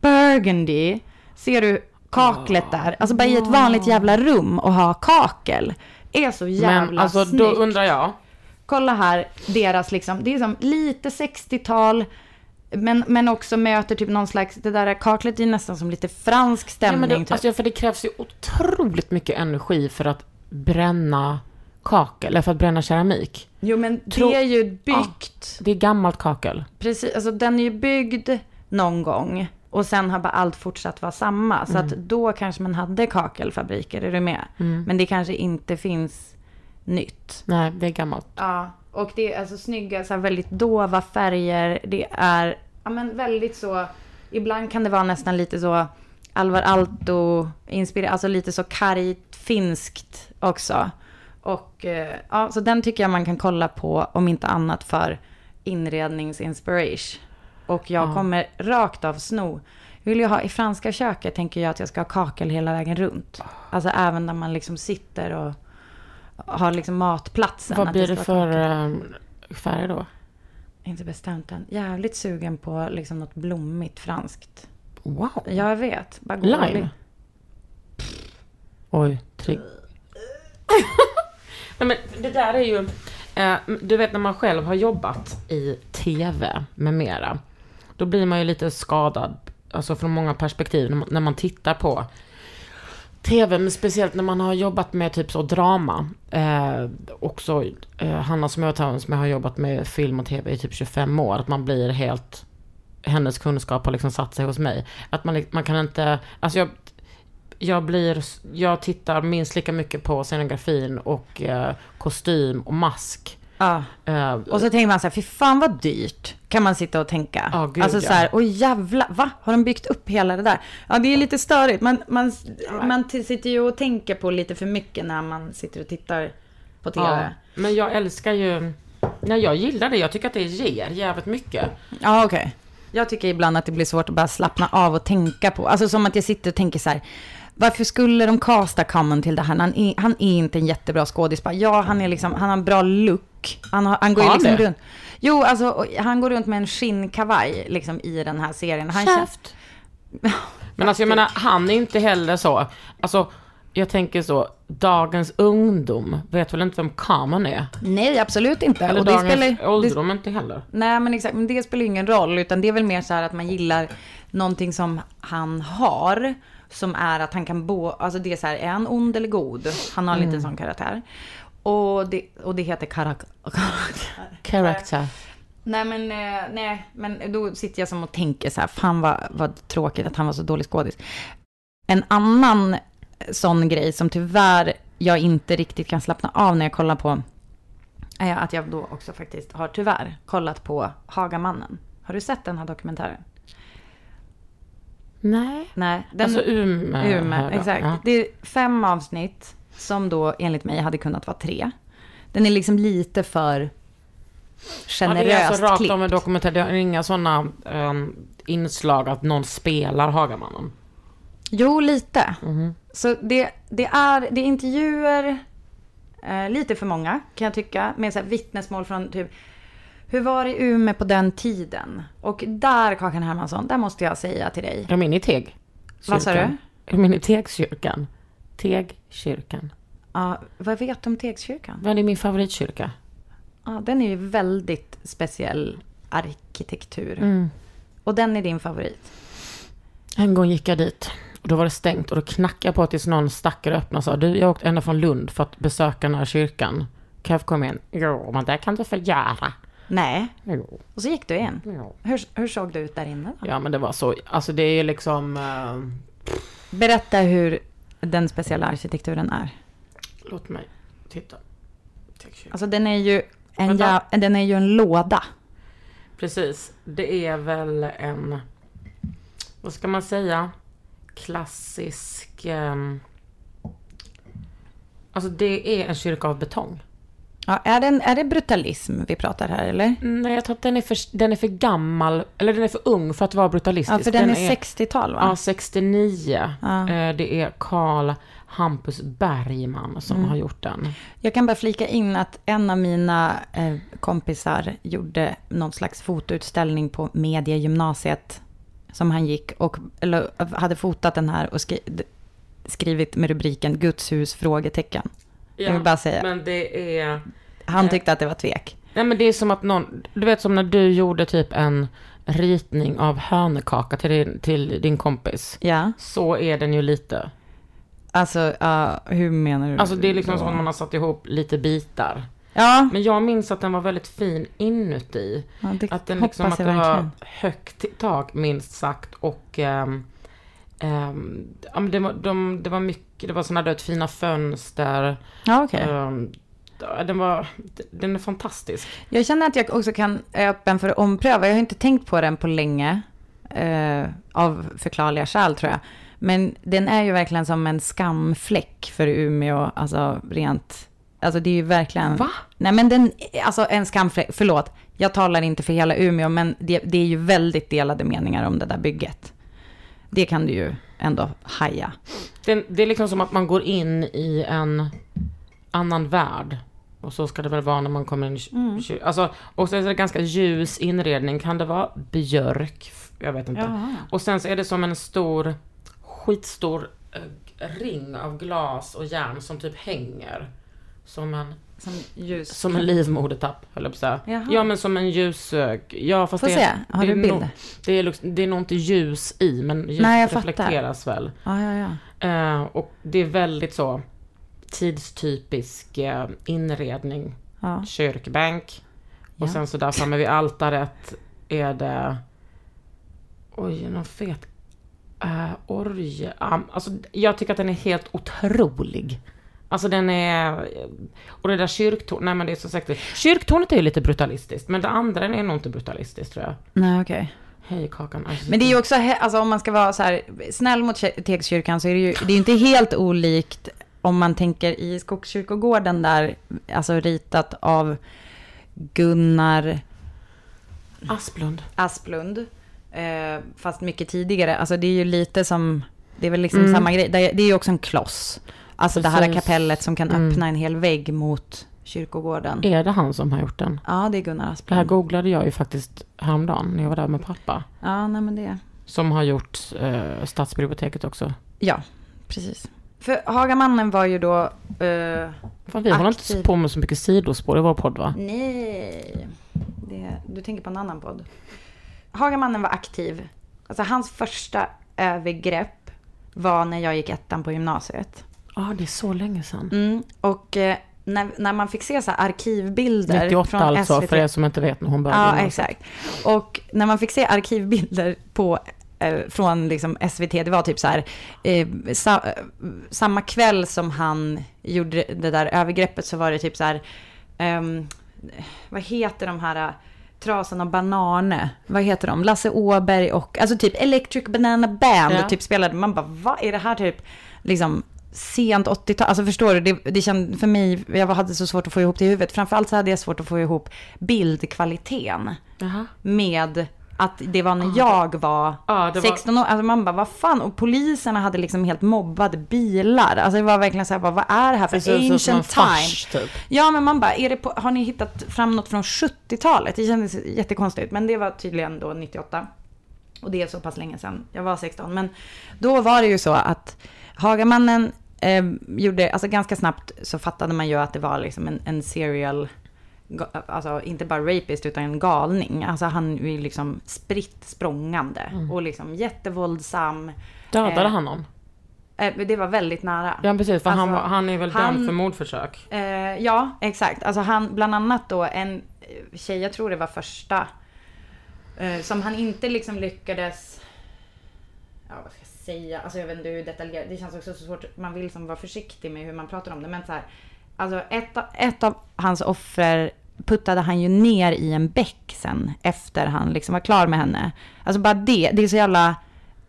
burgundy. Ser du kaklet där? Alltså bara i ett vanligt jävla rum och ha kakel. Är så jävla Men alltså snyggt. då undrar jag. Kolla här, deras liksom, det är som lite 60-tal, men, men också möter typ någon slags, det där kaklet är nästan som lite fransk Ja, stämning. men det, typ. alltså, för det krävs ju otroligt mycket energi för att bränna kakel, eller för att bränna keramik. jo men tro- det är ju byggt, Det är gammalt kakel. precis, alltså den är ju byggd någon gång. Och sen har bara allt fortsatt vara samma. Så Mm. att då kanske man hade kakelfabriker, är du med? Men det kanske inte finns nytt. Nej, det är gammalt. Ja, och det är alltså snygga, så väldigt dova färger. Det är, ja men väldigt så, ibland kan det vara nästan lite så Alvar Aalto alltså lite så kargt finskt också. Och eh, ja, så den tycker jag man kan kolla på, om inte annat för inredningsinspiration. Och jag kommer rakt av sno. Vill jag ha i franska köket tänker jag att jag ska ha kakel hela vägen runt. Alltså även när man liksom sitter och har liksom matplatsen. Vad blir det för kakel. eh, färg då? Inte bestämt än. Jävligt sugen på liksom något blommigt franskt. Wow. Jag vet. Gå Lime? Oj, trygg. Nej, men det där är ju... Eh, du vet när man själv har jobbat i tv med mera. Då blir man ju lite skadad, alltså från många perspektiv, när man, när man tittar på tv, men speciellt när man har jobbat med typ så drama. Eh, också eh, Hanna Smöthagen som jag har jobbat med film och tv i typ 25 år, att man blir helt hennes kunskap har liksom satt sig hos mig. Att man, man kan inte, alltså jag, jag blir, jag tittar minst lika mycket på scenografin och eh, kostym och mask. Ja. Eh, Och så tänker man så här, fy fan vad dyrt. Kan man sitta och tänka. Ja, gud, alltså ja. så här, oj jävla, va? Har de byggt upp hela det där? Ja, det är lite störigt. Man, man, man t- sitter ju och tänker på lite för mycket när man sitter och tittar på tv. ja, men jag älskar ju, nej jag gillar det, jag tycker att det ger jävligt mycket. Ja, okej. Jag tycker ibland att det blir svårt att bara slappna av och tänka på. Alltså som att jag sitter och tänker så här. Varför skulle de casta Common till det här? Han är, han är inte en jättebra skådis. Ja, han är liksom, han har en bra look. Han, har, han går ju liksom det? runt. Jo, alltså han går runt med en skinnkavaj liksom i den här serien. Han Käft. Men alltså jag menar, han är inte heller så, alltså jag tänker så, dagens ungdom vet väl inte vem Kaman är? nej, absolut inte. Eller Och det dagens spelar, det, ålderdom inte heller. nej, men exakt. Men det spelar ingen roll. Utan det är väl mer så här att man gillar någonting som han har. Som är att han kan bo, alltså det är så här, är han ond eller god? Han har en Mm. sån karaktär. Och det, och det heter karak karaktär. Character. Nej men, eh, nej, men då sitter jag som och tänker så här, fan vad, vad tråkigt att han var så dålig skådis. En annan sån grej som tyvärr jag inte riktigt kan slappna av när jag kollar på, är att jag då också faktiskt har tyvärr kollat på Hagamannen. Har du sett den här dokumentären? Nej. Nej, den, alltså Umeå. Umeå, exakt. Ja. Det är fem avsnitt som då enligt mig hade kunnat vara tre. Den är liksom lite för Ja, generöst det är alltså rakt klippt. om en dokumentär, det är inga sådana um, inslag att någon spelar Hagamannen. Jo, lite. Mhm. Så det, det, är, det är intervjuer, eh, lite för många kan jag tycka, med så här vittnesmål från typ hur var det i Umeå på den tiden? Och där, Kakan Hermansson, där måste jag säga till dig. Är de inne i Teg? Vad sa du? Är de inne i Tegskyrkan? Tegkyrkan. Ja, vad vet du om Tegskyrkan? Men det är min favoritkyrka. Ja, den är ju väldigt speciell arkitektur. Mm. Och den är din favorit? En gång gick jag dit och då var det stängt och då knackade jag på tills någon stackare öppnade och sa du, jag åkte ända från Lund för att besöka den här kyrkan. Kan jag få komma in? Jo, men det kan du få göra. Nej. Jo. Och så gick du in. Ja. Hur, hur såg du ut där inne då? Ja, men det var så, alltså det är liksom, eh, Berätta hur den speciella arkitekturen är. låt mig titta. Alltså den är ju en, ja, den är ju en låda. Precis, det är väl en, vad ska man säga, klassisk, ehm, alltså det är en kyrka av betong. Ja, är, den, är det brutalism vi pratar här eller? Nej, jag tror att den är, för, den är för gammal, eller den är för ung för att vara brutalistisk. Ja, för den, är 60-tal va? Ja, 69. Ja. Eh, Det är Karl Hampus Bergman som Mm. har gjort den. Jag kan bara flika in att en av mina eh, kompisar gjorde någon slags fotoutställning på mediegymnasiet som han gick och eller, hade fotat den här och skri, skrivit med rubriken Guds hus? frågetecken. Jag vill bara säga. Men det är... Han tyckte att det var tvek. Nej men det är som att någon, du vet som när du gjorde typ en ritning av hönekaka till din, till din kompis. Ja, Så är den ju lite. alltså ja, hur menar du? Alltså det är liksom då? som att man har satt ihop lite bitar. Ja, Men jag minns att den var väldigt fin inuti. ja det Att den liksom, att det var högt i tak minst sagt och ja, men det, var, de, det var mycket, det var sådana där fina fönster. Ja, okej. Ehm, den var, den är fantastisk. Jag känner att jag också kan, är öppen för att ompröva. Jag har inte tänkt på den på länge. Eh, av förklarliga skäl tror jag. Men den är ju verkligen som en skamfläck för Umeå. Alltså rent... Alltså det är ju verkligen... Va? Nej men den, alltså en skamfläck, förlåt. Jag talar inte för hela Umeå, men det, det är ju väldigt delade meningar om det där bygget. Det kan du ju ändå haja. Den, det är liksom som att man går in i en annan värld. Och så ska det väl vara när man kommer in i Mm. Alltså, och så är det ganska ljus inredning. Kan det vara björk? Jag vet inte. Jaha. Och sen så är det som en stor, skitstor eh, ring av glas och järn som typ hänger. Som en, Som ljus. som en livmodertapp, höll jag på att säga. Jaha. Ja, men som en ljus... eh, Ja, fast Får det, se, har det du bild? nog- Det är, det är nog inte ljus i, men ljus Nej, jag fattar. reflekteras väl. Ja, ja, ja. Eh, och det är väldigt så tidstypisk eh, inredning. ja. Kyrkbänk. Och Ja. sen så där framme vid altaret är det... Oj, någon fet uh, orge. Um, alltså, jag tycker att den är helt otrolig. Alltså den är... Och det där kyrktornet, nej men det är så säkert. Kyrktornet är ju lite brutalistiskt, men det andra är nog inte brutalistiskt tror jag. Nej, okej. Hej kakan. Alltså, Men det är ju också, alltså om man ska vara så här snäll mot Tegskyrkan så är det ju det är ju inte helt olikt om man tänker i Skogskyrkogården där, alltså ritat av Gunnar Asplund. Asplund, eh, fast mycket tidigare. Alltså det är ju lite som, det är väl liksom samma grej, det är ju också en kloss. Alltså det här Precis. kapellet som kan Mm. öppna en hel vägg mot kyrkogården. Är det han som har gjort den? Ja, det är Gunnar Det här Asplund. googlade jag ju faktiskt häromdagen när jag var där med pappa. Ja, nej men det, Som har gjort eh, Stadsbiblioteket också. ja, precis. För Hagamannen var ju då... Eh, Fan, vi håller Aktiv. inte på med så mycket sidospår i vår podd va? Nej, det, du tänker på en annan podd. Hagamannen var aktiv. Alltså hans första övergrepp var när jag gick ettan på gymnasiet. Ja, det är så länge sedan. Mm, och eh, när, när man fick se så här arkivbilder 98 från alltså, SVT. för er som inte vet när hon började. Ja, exakt. Och när man fick se arkivbilder på, eh, från liksom SVT, det var typ så här, eh, sa, eh, samma kväll som han gjorde det där övergreppet så var det typ så här, ehm, vad heter de här, eh, Trasan och Banane, vad heter de? Lasse Åberg och, alltså typ Electric Banana Band, Ja. typ spelade, man bara, vad är det här typ, liksom, sent 80-tal, alltså förstår du, det, det kände för mig, jag hade så svårt att få ihop det i huvudet, framförallt så hade jag svårt att få ihop bildkvaliteten Jaha. med att det var när jag var det var- 16 år. Alltså man bara, vad fan? Och poliserna hade liksom helt mobbade bilar. Alltså det var verkligen så här, bara, vad är det här för Det ser ut som ancient time? fars typ. Ja, men man bara, är det på, har ni hittat fram något från 70-talet? Det kändes jättekonstigt, men det var tydligen då 98. Och det är så pass länge sedan. Jag var 16. Men då var det ju så att Hagamannen eh, gjorde, alltså ganska snabbt så fattade man ju att det var liksom en, en serial, alltså inte bara rapist utan en galning. Alltså han är ju liksom spritt språngande och liksom jättevåldsam. Dödade Eh, han någon? Eh, det var väldigt nära. Ja precis, för han, Alltså, var, han är väl han- dömd för mordförsök. Eh, ja, exakt. Alltså han, bland annat då en tjej, jag tror det var första, eh, som han inte liksom lyckades, ja vad ska säga, alltså jag vet inte hur detaljerat, det känns också så svårt, man vill som vara försiktig med hur man pratar om det, men så här, alltså ett, av- ett av hans offer puttade han ju ner i en bäck sen efter han liksom var klar med henne. Alltså bara det, det är så jävla,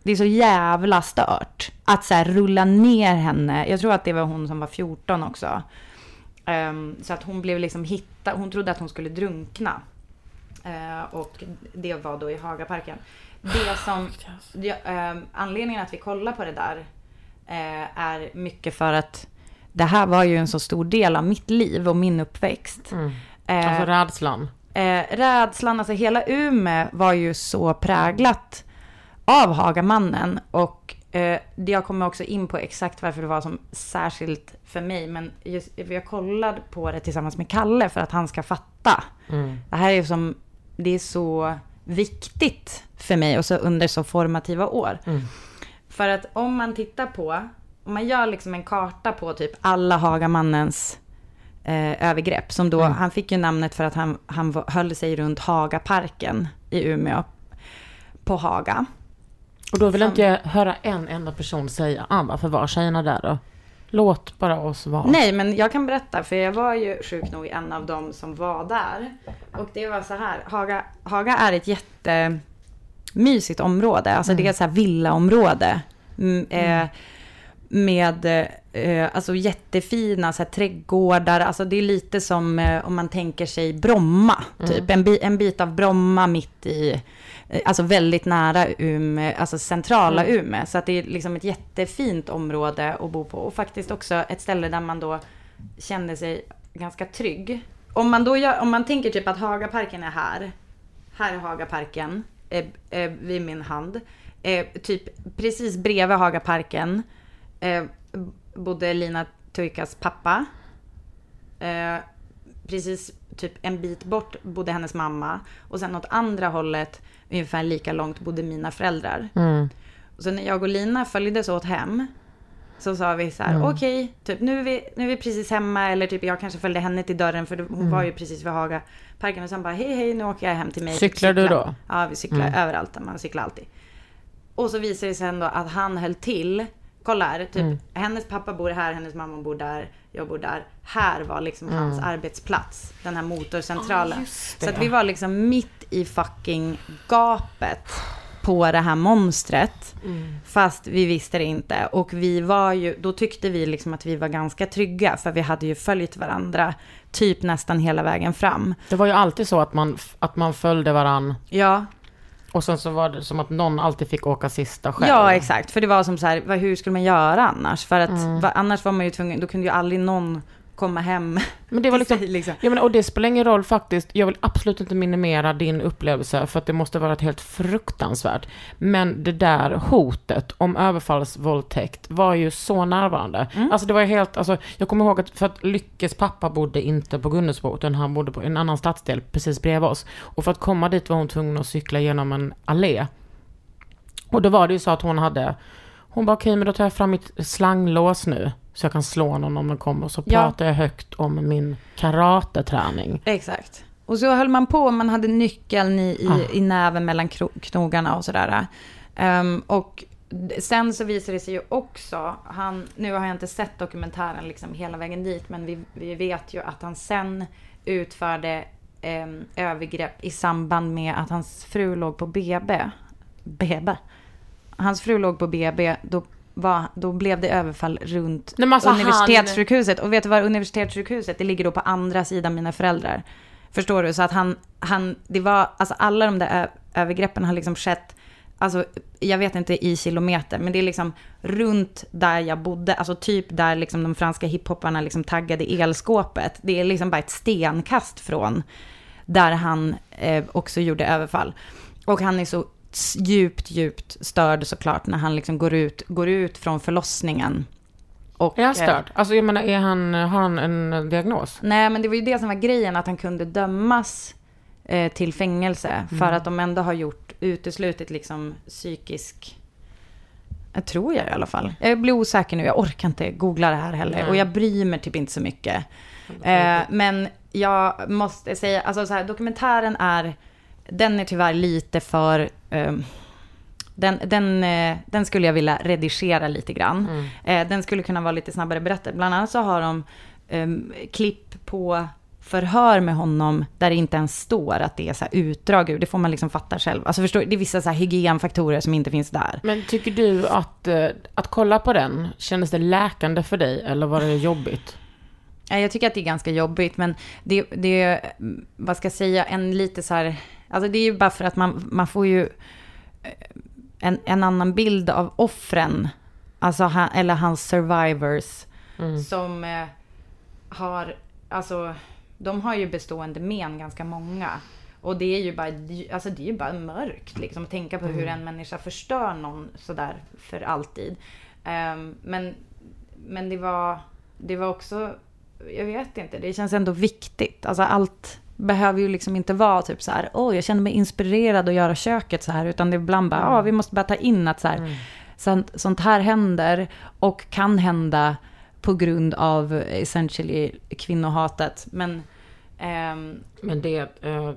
det är så jävla stört. Att så här rulla ner henne. Jag tror att det var hon som var 14 också. Um, så att hon blev liksom hittad. Hon trodde att hon skulle drunkna. Uh, och det var då i Hagaparken. Det som, ja, ehm, anledningen att vi kollar på det där eh, är mycket för att det här var ju en så stor del av mitt liv och min uppväxt. Eh, Alltså rädslan. Eh, rädslan, alltså hela Umeå var ju så präglat av Hagamannen. Och eh, det jag kommer också in på exakt varför det var som särskilt för mig. Men just, jag kollade på det tillsammans med Kalle för att han ska fatta. Det här är ju som, det är så viktigt för mig och så under så formativa år. För att om man tittar på, om man gör liksom en karta på typ alla Hagamannens eh, övergrepp. Som då, han fick ju namnet för att han, han höll sig runt Hagaparken i Umeå. På Haga. Och då vill inte jag höra en enda person säga, ah, varför var tjejerna där då? Låt bara oss vara. Nej, men jag kan berätta, för jag var ju sjuk nog en av dem som var där. Och det var så här, Haga, Haga är ett jättemysigt område. Alltså det är ett så här villaområde. Mm, eh, med eh, alltså jättefina så här, trädgårdar. Alltså det är lite som eh, om man tänker sig Bromma. Typ. En, bi- en bit av Bromma mitt i, alltså väldigt nära Umeå, alltså centrala Umeå. Så att det är liksom ett jättefint område att bo på. Och faktiskt också ett ställe där man då kände sig ganska trygg. Om man då gör, om man tänker typ att Hagaparken är här. Här är Hagaparken eh, eh, vid min hand. Eh, typ precis bredvid Hagaparken eh, bodde Lina Tuikas pappa. Eh, precis typ en bit bort bodde hennes mamma. Och sen åt andra hållet, ungefär lika långt, bodde mina föräldrar. Och så när jag och Lina följdes åt hem så sa vi så här, okej, typ nu är, vi, nu är vi precis hemma eller typ jag kanske följde henne till dörren för hon var ju precis vid Hagaparken och sen bara hej hej nu åker jag hem till mig. Cyklar du då? Ja, vi cyklar överallt, man cyklar alltid. Och så visade det sig ändå att han höll till, kolla här, typ hennes pappa bor här, hennes mamma bor där, jag bor där. Här var liksom hans arbetsplats, den här motorcentralen. så att vi var liksom mitt i fucking gapet på det här monstret. Fast vi visste det inte. Och vi var ju, då tyckte vi liksom att vi var ganska trygga. För vi hade ju följt varandra typ nästan hela vägen fram. Det var ju alltid så att man, att man följde varann Ja, och sen så var det som att någon alltid fick åka sista själv. Ja, exakt. För det var som så här, hur skulle man göra annars? För att va, annars var man ju tvungen, då kunde ju aldrig någon komma hem. Men det var liksom, liksom. Ja, men, och det spelar ingen roll faktiskt. Jag vill absolut inte minimera din upplevelse för att det måste vara ett helt fruktansvärt. Men det där hotet om överfallsvåldtäkt var ju så närvarande. Mm. Alltså det var helt, alltså jag kommer ihåg att för att Lyckes pappa bodde inte på Gunnesbo utan han bodde på en annan stadsdel precis bredvid oss. Och för att komma dit var hon tvungen att cykla genom en allé. Och då var det ju så att hon hade, hon bara okej men då tar jag fram mitt slanglås nu. Så jag kan slå någon om den kommer. Så Ja. pratar jag högt om min karateträning. Exakt. Och så höll man på, man hade nyckeln i, i, Ah. i näven mellan knogarna och sådär. Ehm, och sen så visade det sig ju också, han, nu har jag inte sett dokumentären liksom hela vägen dit, men vi, vi vet ju att han sen utförde em, övergrepp i samband med att hans fru låg på BB. BB. Hans fru låg på BB, då, var, då blev det överfall runt Nej, alltså, universitetssjukhuset. Och vet du vad universitetssjukhuset, det ligger då på andra sidan mina föräldrar. Förstår du? Så att han, han det var, alltså alla de där övergreppen har liksom skett, alltså jag vet inte i kilometer, men det är liksom runt där jag bodde, alltså typ där liksom de franska hiphopparna liksom taggade elskåpet. Det är liksom bara ett stenkast från där han eh, också gjorde överfall. Och han är så djupt, djupt störd såklart när han liksom går ut, går ut från förlossningen Och, Är han eh, störd? Alltså jag menar, är han, har han en diagnos? Nej, men det var ju det som var grejen, att han kunde dömas eh, till fängelse. För att de ändå har gjort, uteslutit liksom psykisk... Jag tror jag i alla fall. Jag blir osäker nu, jag orkar inte googla det här heller. Nej. Och jag bryr mig typ inte så mycket. Eh, men jag måste säga, alltså så här, dokumentären är, den är tyvärr lite för... ehm, den, den, eh, den skulle jag vilja redigera lite grann. Eh, den skulle kunna vara lite snabbare berättad. Bland annat så har de ehm, klipp på förhör med honom där det inte ens står att det är så utdrag ur. Det får man liksom fatta själv. Alltså förstår, det är vissa så hygienfaktorer som inte finns där. Men tycker du att, eh, att kolla på den, kändes det läkande för dig eller var det jobbigt? Ja, Jag tycker att det är ganska jobbigt, men det, det är, mm, vad ska jag säga, en lite så här, alltså det är ju bara för att man, man får ju eh, en, en annan bild av offren, alltså han, eller hans survivors, som eh, har, alltså, de har ju bestående men, ganska många. Och det är ju bara, alltså det är ju bara mörkt liksom, att tänka på hur en människa förstör någon sådär för alltid. Ehm, men, men det var, det var också, jag vet inte, det känns ändå viktigt. Alltså allt behöver ju liksom inte vara typ så här, åh, jag känner mig inspirerad att göra köket så här, utan det är ibland bara, ja, vi måste bara ta in att så här, sånt, sånt här händer och kan hända på grund av essentially kvinnohatet. Men ehm, Men det, eh,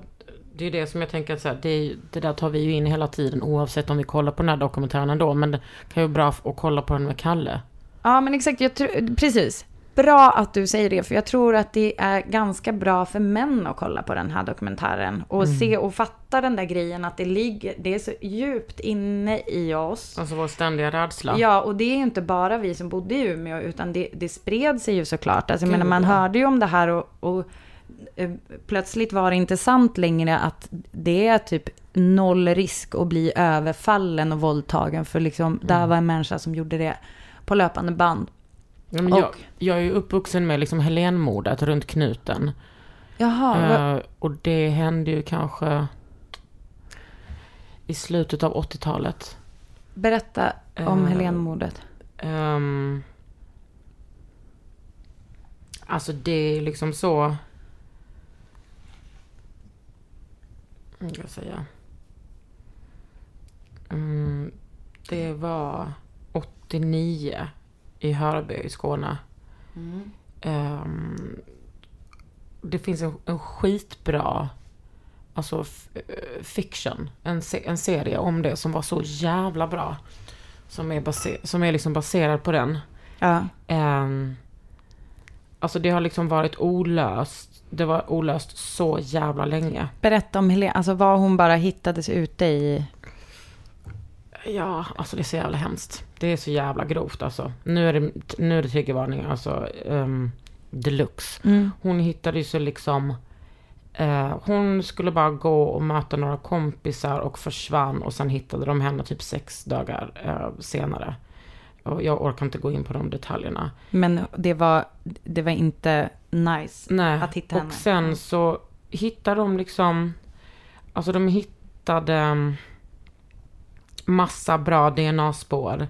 det är det som jag tänker att så här, det, det där tar vi ju in hela tiden oavsett om vi kollar på den här dokumentären ändå. Men det kan ju vara bra att kolla på den med Kalle. Ja, men exakt. Jag tror, precis. Bra att du säger det, för jag tror att det är ganska bra för män att kolla på den här dokumentären. Och se och fatta den där grejen att det ligger, det är så djupt inne i oss. Alltså vår ständiga rädsla. Ja, och det är inte bara vi som bodde i Umeå, utan det, det spred sig ju såklart. Alltså, jag menar, man hörde ju om det här och, och eh, plötsligt var det inte sant längre att det är typ noll risk att bli överfallen och våldtagen. För liksom, där var en människa som gjorde det på löpande band. Ja, men jag, Och- jag är ju uppvuxen med liksom Helenmordet runt knuten. Jaha, Eh, och det hände ju kanske i slutet av 80-talet. berätta om Eh, Helenmordet. Um, alltså det är liksom så... Vad ska jag säga? Mm, det var 89 i Hörby i Skåne. Ehm, det finns en, en skitbra alltså, eh, fiction, en, se, en serie om det som var så jävla bra. Som är, baser, som är liksom baserad på den. Ja. Um, alltså det har liksom varit olöst. Det var olöst så jävla länge. Berätta om Helen, alltså vad hon bara hittades ute i. Ja, alltså det är så jävla hemskt. Det är så jävla grovt alltså. Nu är det, nu är det triggervarning, alltså um, deluxe. Hon hittade ju så liksom... eh, hon skulle bara gå och möta några kompisar och försvann och sen hittade de henne typ sex dagar eh, senare. Och jag orkar inte gå in på de detaljerna. Men det var, det var inte nice Nej, att hitta henne. och sen så hittade de liksom, alltså de hittade mm, massa bra DNA-spår.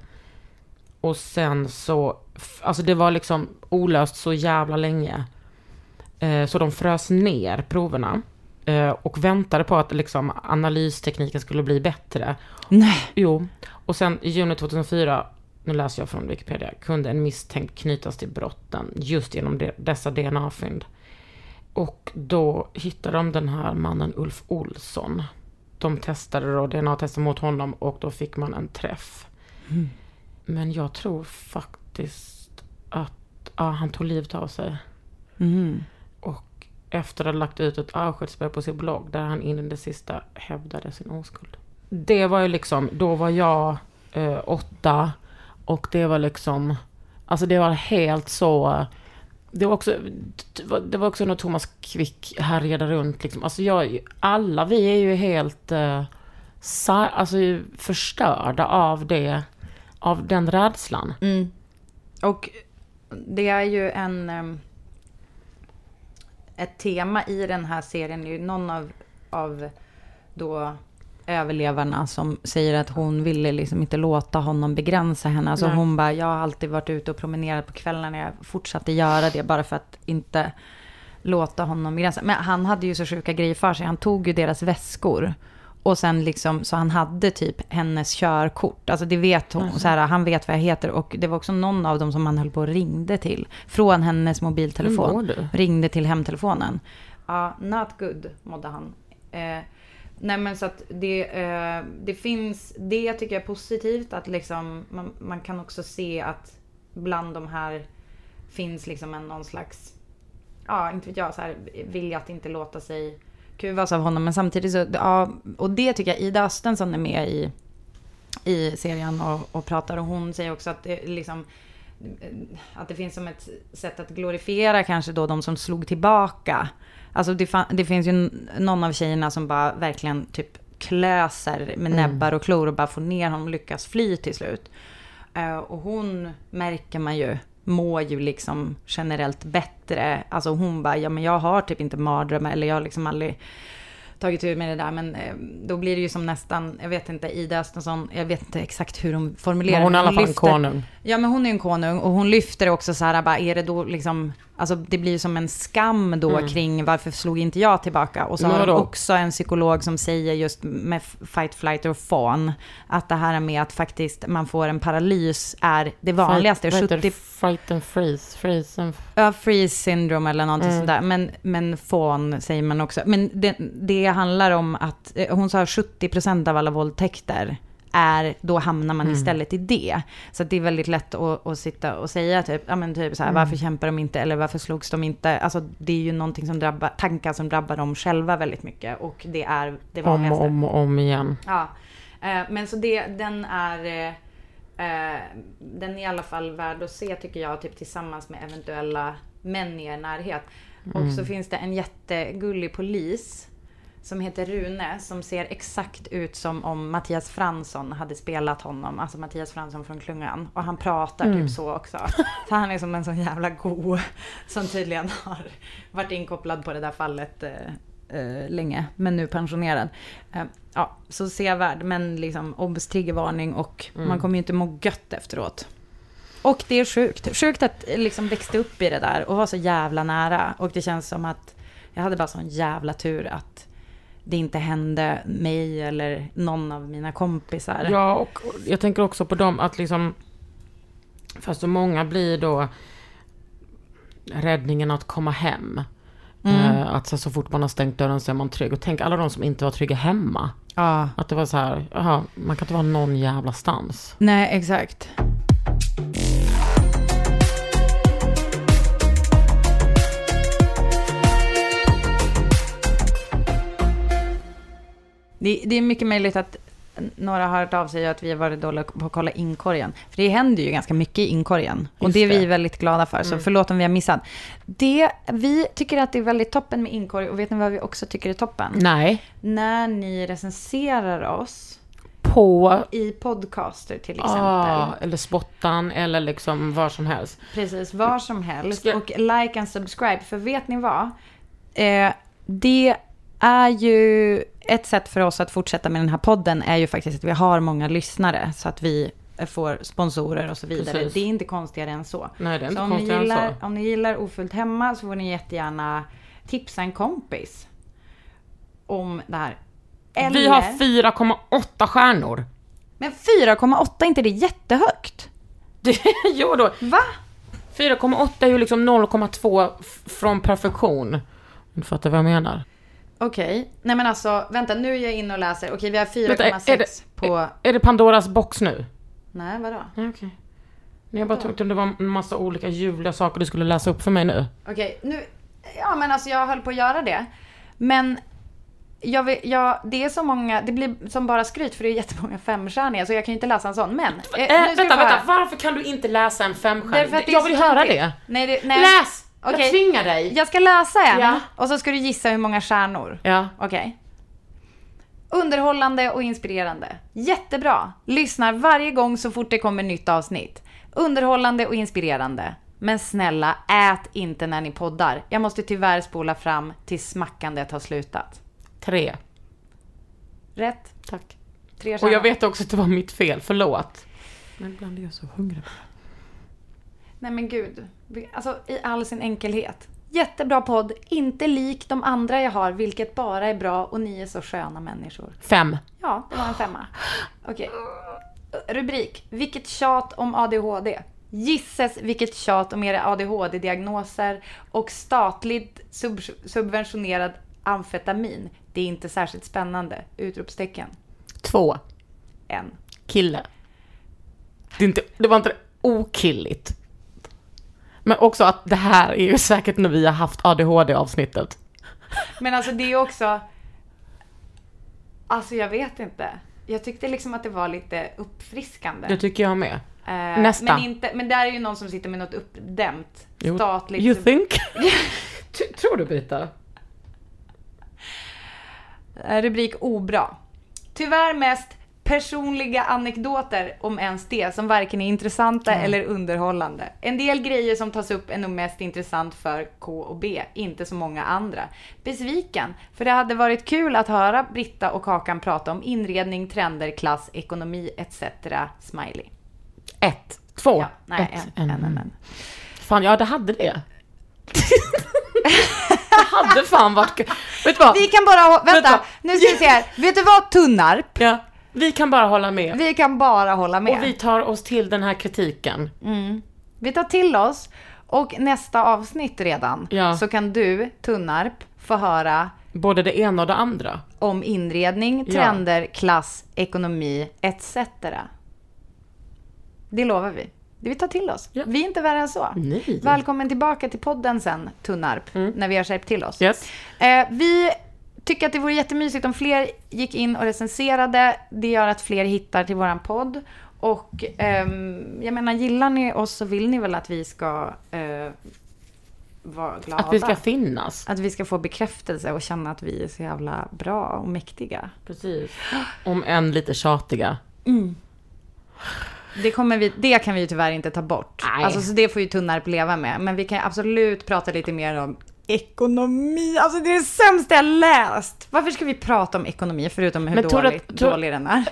Och sen så, alltså det var liksom olöst så jävla länge. Eh, så de frös ner proverna. Eh, och väntade på att liksom analystekniken skulle bli bättre. Nej. Jo, och sen i juni 2004, nu läser jag från Wikipedia, kunde en misstänkt knytas till brotten just genom de, dessa DNA-fynd. Och då hittade de den här mannen Ulf Olsson. De testade då DNA-tester mot honom och då fick man en träff. Men jag tror faktiskt att ja, han tog livet av sig. Mhm. Och efter att ha lagt ut ett avskedsbrev på sin blogg där han in i det sista hävdade sin oskuld. Det var ju liksom, då var jag eh, åtta och det var liksom, alltså det var helt så, det var också, det var, det var också när Thomas Quick härjade runt liksom. Alltså jag, alla vi är ju helt, eh, sa, alltså förstörda av det, av den rädslan. Mm. Och det är ju en... em, Ett tema i den här serien är ju någon av, av då överlevarna som säger att hon ville liksom inte låta honom begränsa henne. Alltså Nej. hon bara, jag har alltid varit ute och promenerat på kvällarna. Jag fortsatte göra det bara för att inte låta honom begränsa. Men han hade ju så sjuka grejer för sig. Han tog ju deras väskor. Och sen liksom, så han hade typ hennes körkort. Alltså det vet hon, så här, han vet vad jag heter. Och det var också någon av dem som han höll på och ringde till. Från hennes mobiltelefon. Ringde till hemtelefonen. Ja, not good mådde han. Eh, nej men så att det, eh, det finns, det tycker jag är positivt. Att liksom, man, man kan också se att bland de här finns liksom en någon slags, ja inte vet jag, så här, vilja att inte låta sig kuvas av honom. Men samtidigt så, ja, och det tycker jag Ida Östensson är med i, i serien och, och pratar. Och hon säger också att det liksom, att det finns som ett sätt att glorifiera kanske då de som slog tillbaka. Alltså det, det finns ju någon av tjejerna som bara verkligen typ klöser med näbbar och klor och bara får ner honom och lyckas fly till slut. Eh, och hon märker man ju mår ju liksom generellt bättre. Alltså hon bara, ja men jag har typ inte mardrömmar eller jag har liksom aldrig tagit tur med det där. Men eh, då blir det ju som nästan, jag vet inte, Ida Östensson, jag vet inte exakt hur hon formulerar Men hon är i alla fall en konung. Ja men hon är en konung och hon lyfter också så här, bara är det då liksom, alltså det blir som en skam då kring varför slog inte jag tillbaka? Och så har vadå? också en psykolog som säger just med fight, flight och fawn, att det här med att faktiskt man får en paralys är det vanligaste. Fight, vad heter 70 det? Fight and freeze. freeze and... Ja, freeze syndrome eller någonting Mm. sådär. Men, men fawn säger man också. Men det, det handlar om att, eh, hon sa 70% av alla våldtäkter är, då hamnar man Mm. istället i det. Så det är väldigt lätt att, att sitta och säga typ, ja men typ så här, Mm. varför kämpar de inte eller varför slogs de inte? Alltså det är ju någonting som drabbar, tankar som drabbar dem själva väldigt mycket och det är det Om vanligaste. om och om igen. Ja, eh, men så det, den är... eh, Eh, den är i alla fall värd att se tycker jag, typ tillsammans med eventuella män i er närhet. Och så finns det en jättegullig polis som heter Rune som ser exakt ut som om Mattias Fransson hade spelat honom. Alltså Mattias Fransson från Klungan. Och han pratar typ så också. Så han är som en sån jävla go som tydligen har varit inkopplad på det där fallet eh, eh, länge, men nu pensionerad. Eh, ja, så sevärd, men liksom obs, triggervarning och man kommer ju inte må gött efteråt. Och det är sjukt. Sjukt att eh, liksom växte upp i det där och var så jävla nära. Och det känns som att jag hade bara sån jävla tur att det inte hände mig eller någon av mina kompisar. Ja, och jag tänker också på dem att liksom... Fast så många blir då räddningen att komma hem. Eh, att så, så fort man har stängt dörren så är man trygg. Och tänk alla de som inte var trygga hemma. Ja, Att det var så här, jaha, man kan inte vara någon jävla stans. nej exakt. Det, det är mycket möjligt att några har hört av sig att vi har varit dåliga på att kolla inkorgen. För det händer ju ganska mycket i inkorgen. Och Just det är vi det. väldigt glada för. Så förlåt om vi har missat. Det, vi tycker att det är väldigt toppen med inkorg. Och vet ni vad vi också tycker är toppen? Nej. När ni recenserar oss På... i podcaster till exempel. Ah, eller spottan eller liksom var som helst. Precis, var som helst. Ska- Och like and subscribe. För vet ni vad? Eh, det är ju ett sätt för oss att fortsätta med den här podden är ju faktiskt att vi har många lyssnare. Så att vi får sponsorer och så vidare. Precis. Det är inte konstigare än så. Nej, det är inte så om ni, konstigare än gillar, så. om ni gillar Ofullt Hemma så får ni jättegärna tipsa en kompis om det här. Eller, Vi har 4,8 stjärnor. Men 4,8 är inte det jättehögt? Det, jo då. Va? 4,8 är ju liksom 0,2 f- från perfektion. Du fattar vad jag menar? Okej. Nej men alltså, vänta nu är jag inne och läser. Okej, vi har 4,6 Vänta, är det- på... Är, är det Pandoras box nu? Nej, vadå? Nej, okej. Nej, jag bara tyckte det var en massa olika ljuvliga saker du skulle läsa upp för mig nu. Okej, nu... Ja men alltså jag höll på att göra det. Men jag vill, jag, det är så många, det blir som bara skryt för det är jättemånga femstjärniga så jag kan ju inte läsa en sån. Men... eh, Äh, vänta, vänta. Varför kan du inte läsa en femstjärnig? Det Jag vill höra tråkigt. det. Nej, det, nej. Läs! Okej. Jag tvingar dig. Jag ska läsa en Ja. och så ska du gissa hur många stjärnor. Ja. Okej. Underhållande och inspirerande. Jättebra. Lyssnar varje gång så fort det kommer nytt avsnitt. Underhållande och inspirerande. Men snälla, ät inte när ni poddar. Jag måste tyvärr spola fram tills smackandet har slutat. Tre. Rätt. Tack. Tre Och jag vet också att det var mitt fel, förlåt. Men ibland är jag så hungrig. Nej men gud. Alltså i all sin enkelhet. Jättebra podd. Inte lik de andra jag har, vilket bara är bra och ni är så sköna människor. Fem. Ja, det var en femma. Okej. Rubrik. Vilket tjat om ADHD. Gisses vilket tjat om era ADHD-diagnoser och statligt sub subventionerad amfetamin. Det är inte särskilt spännande. Utropstecken. Två. En. Kille. Det, inte, det var inte okilligt. Men också att det här är ju säkert när vi har haft ADHD-avsnittet. Men alltså det är också... Alltså jag vet inte. Jag tyckte liksom att det var lite uppfriskande. Det tycker jag med. Eh, Nästa. Men, inte, men där är ju någon som sitter med något uppdämt. Jo. Statligt. You think? Tror du Brita? Eh, Rubrik obra. Tyvärr mest personliga anekdoter, om ens det, som varken är intressanta eller underhållande. En del grejer som tas upp är nog mest intressant för K och B, inte så många andra. Besviken, för det hade varit kul att höra Britta och Kakan prata om inredning, trender, klass, ekonomi etc. Smiley. Ett. Två. Ja, nej, Ett. en, en, en, en. Fan, ja det hade det. det hade fan varit. Vet du vad? Vi kan bara, vänta, Vänta. nu ska vi se här. Vet du vad Tunnarp? Ja, vi kan bara hålla med. Vi kan bara hålla med. Och vi tar oss till den här kritiken. Vi tar till oss och nästa avsnitt redan Ja. så kan du, Tunnarp, få höra Både det ena och det andra. om inredning, Ja. trender, klass, ekonomi etc. Det lovar vi. Det vi tar till oss. Ja. Vi är inte värre än så. Nej. Välkommen tillbaka till podden sen, Tunnarp, när vi har skärpt till oss. Yes. Eh, vi tycker att det vore jättemysigt om fler gick in och recenserade. Det gör att fler hittar till våran podd. Och ehm, jag menar, gillar ni oss så vill ni väl att vi ska eh, vara glada? Att vi ska finnas. Att vi ska få bekräftelse och känna att vi är så jävla bra och mäktiga. Precis. Om än lite tjatiga. Det, kommer vi, det kan vi ju tyvärr inte ta bort. Nej. Alltså, så det får ju Tunnarp leva med. Men vi kan absolut prata lite mer om ekonomi. Alltså det är det sämsta jag läst. Varför ska vi prata om ekonomi förutom hur Men tror du dåligt, att- tror- dålig den är?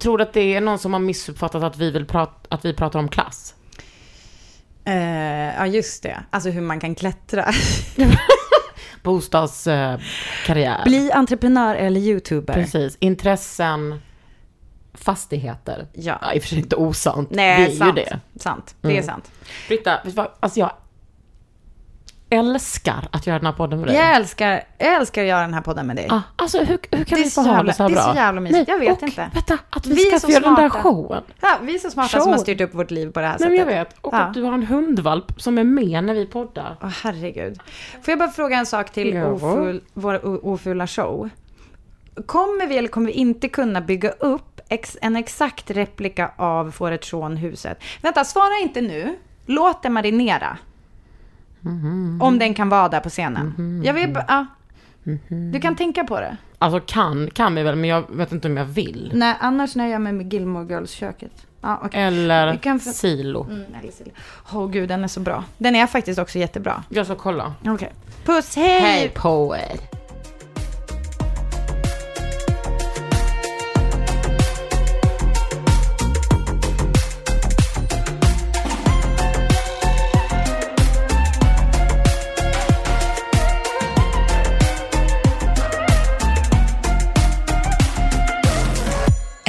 Tror du att det är någon som har missuppfattat att vi, vill prata, att vi pratar om klass? Eh, ja, just det. Alltså hur man kan klättra. Bostadskarriär. Karriär. Bli entreprenör eller youtuber. Precis. Intressen. Fastigheter. Ja. I och för sig inte osant. Nej, vi är sant. ju det. Sant. Det är Mm. sant. Britta? Alltså jag älskar att göra den här podden med dig. Jag älskar, jag älskar att göra den här podden med dig. Ah, alltså hur, hur kan Det vi få ha det så här det är bra? så jävla mysigt. Jag vet och, inte. Vänta, att vi, Vi ska få göra den där showen. Ja, vi är så smarta Show. som har styrt upp vårt liv på det här Nej sättet. jag vet. Och Ja. att du har en hundvalp som är med när vi poddar. Åh, herregud. Får jag bara fråga en sak till Ja. oful, vår ofula show? Kommer vi eller kommer vi inte kunna bygga upp ex, en exakt replika av Fåret från huset? Vänta, svara inte nu. Låt det marinera. Om den kan vara där på scenen. Jag vill. Ja. Du kan tänka på det. Alltså kan, kan vi väl, men jag vet inte om jag vill. Nej, annars nöjer jag mig med Gilmore Girls-köket. Ja, okej. Eller kan silo. Mm, eller Silja. Åh gud, den är så bra. Den är faktiskt också jättebra. Jag ska kolla. Okej. Puss, hej! på er.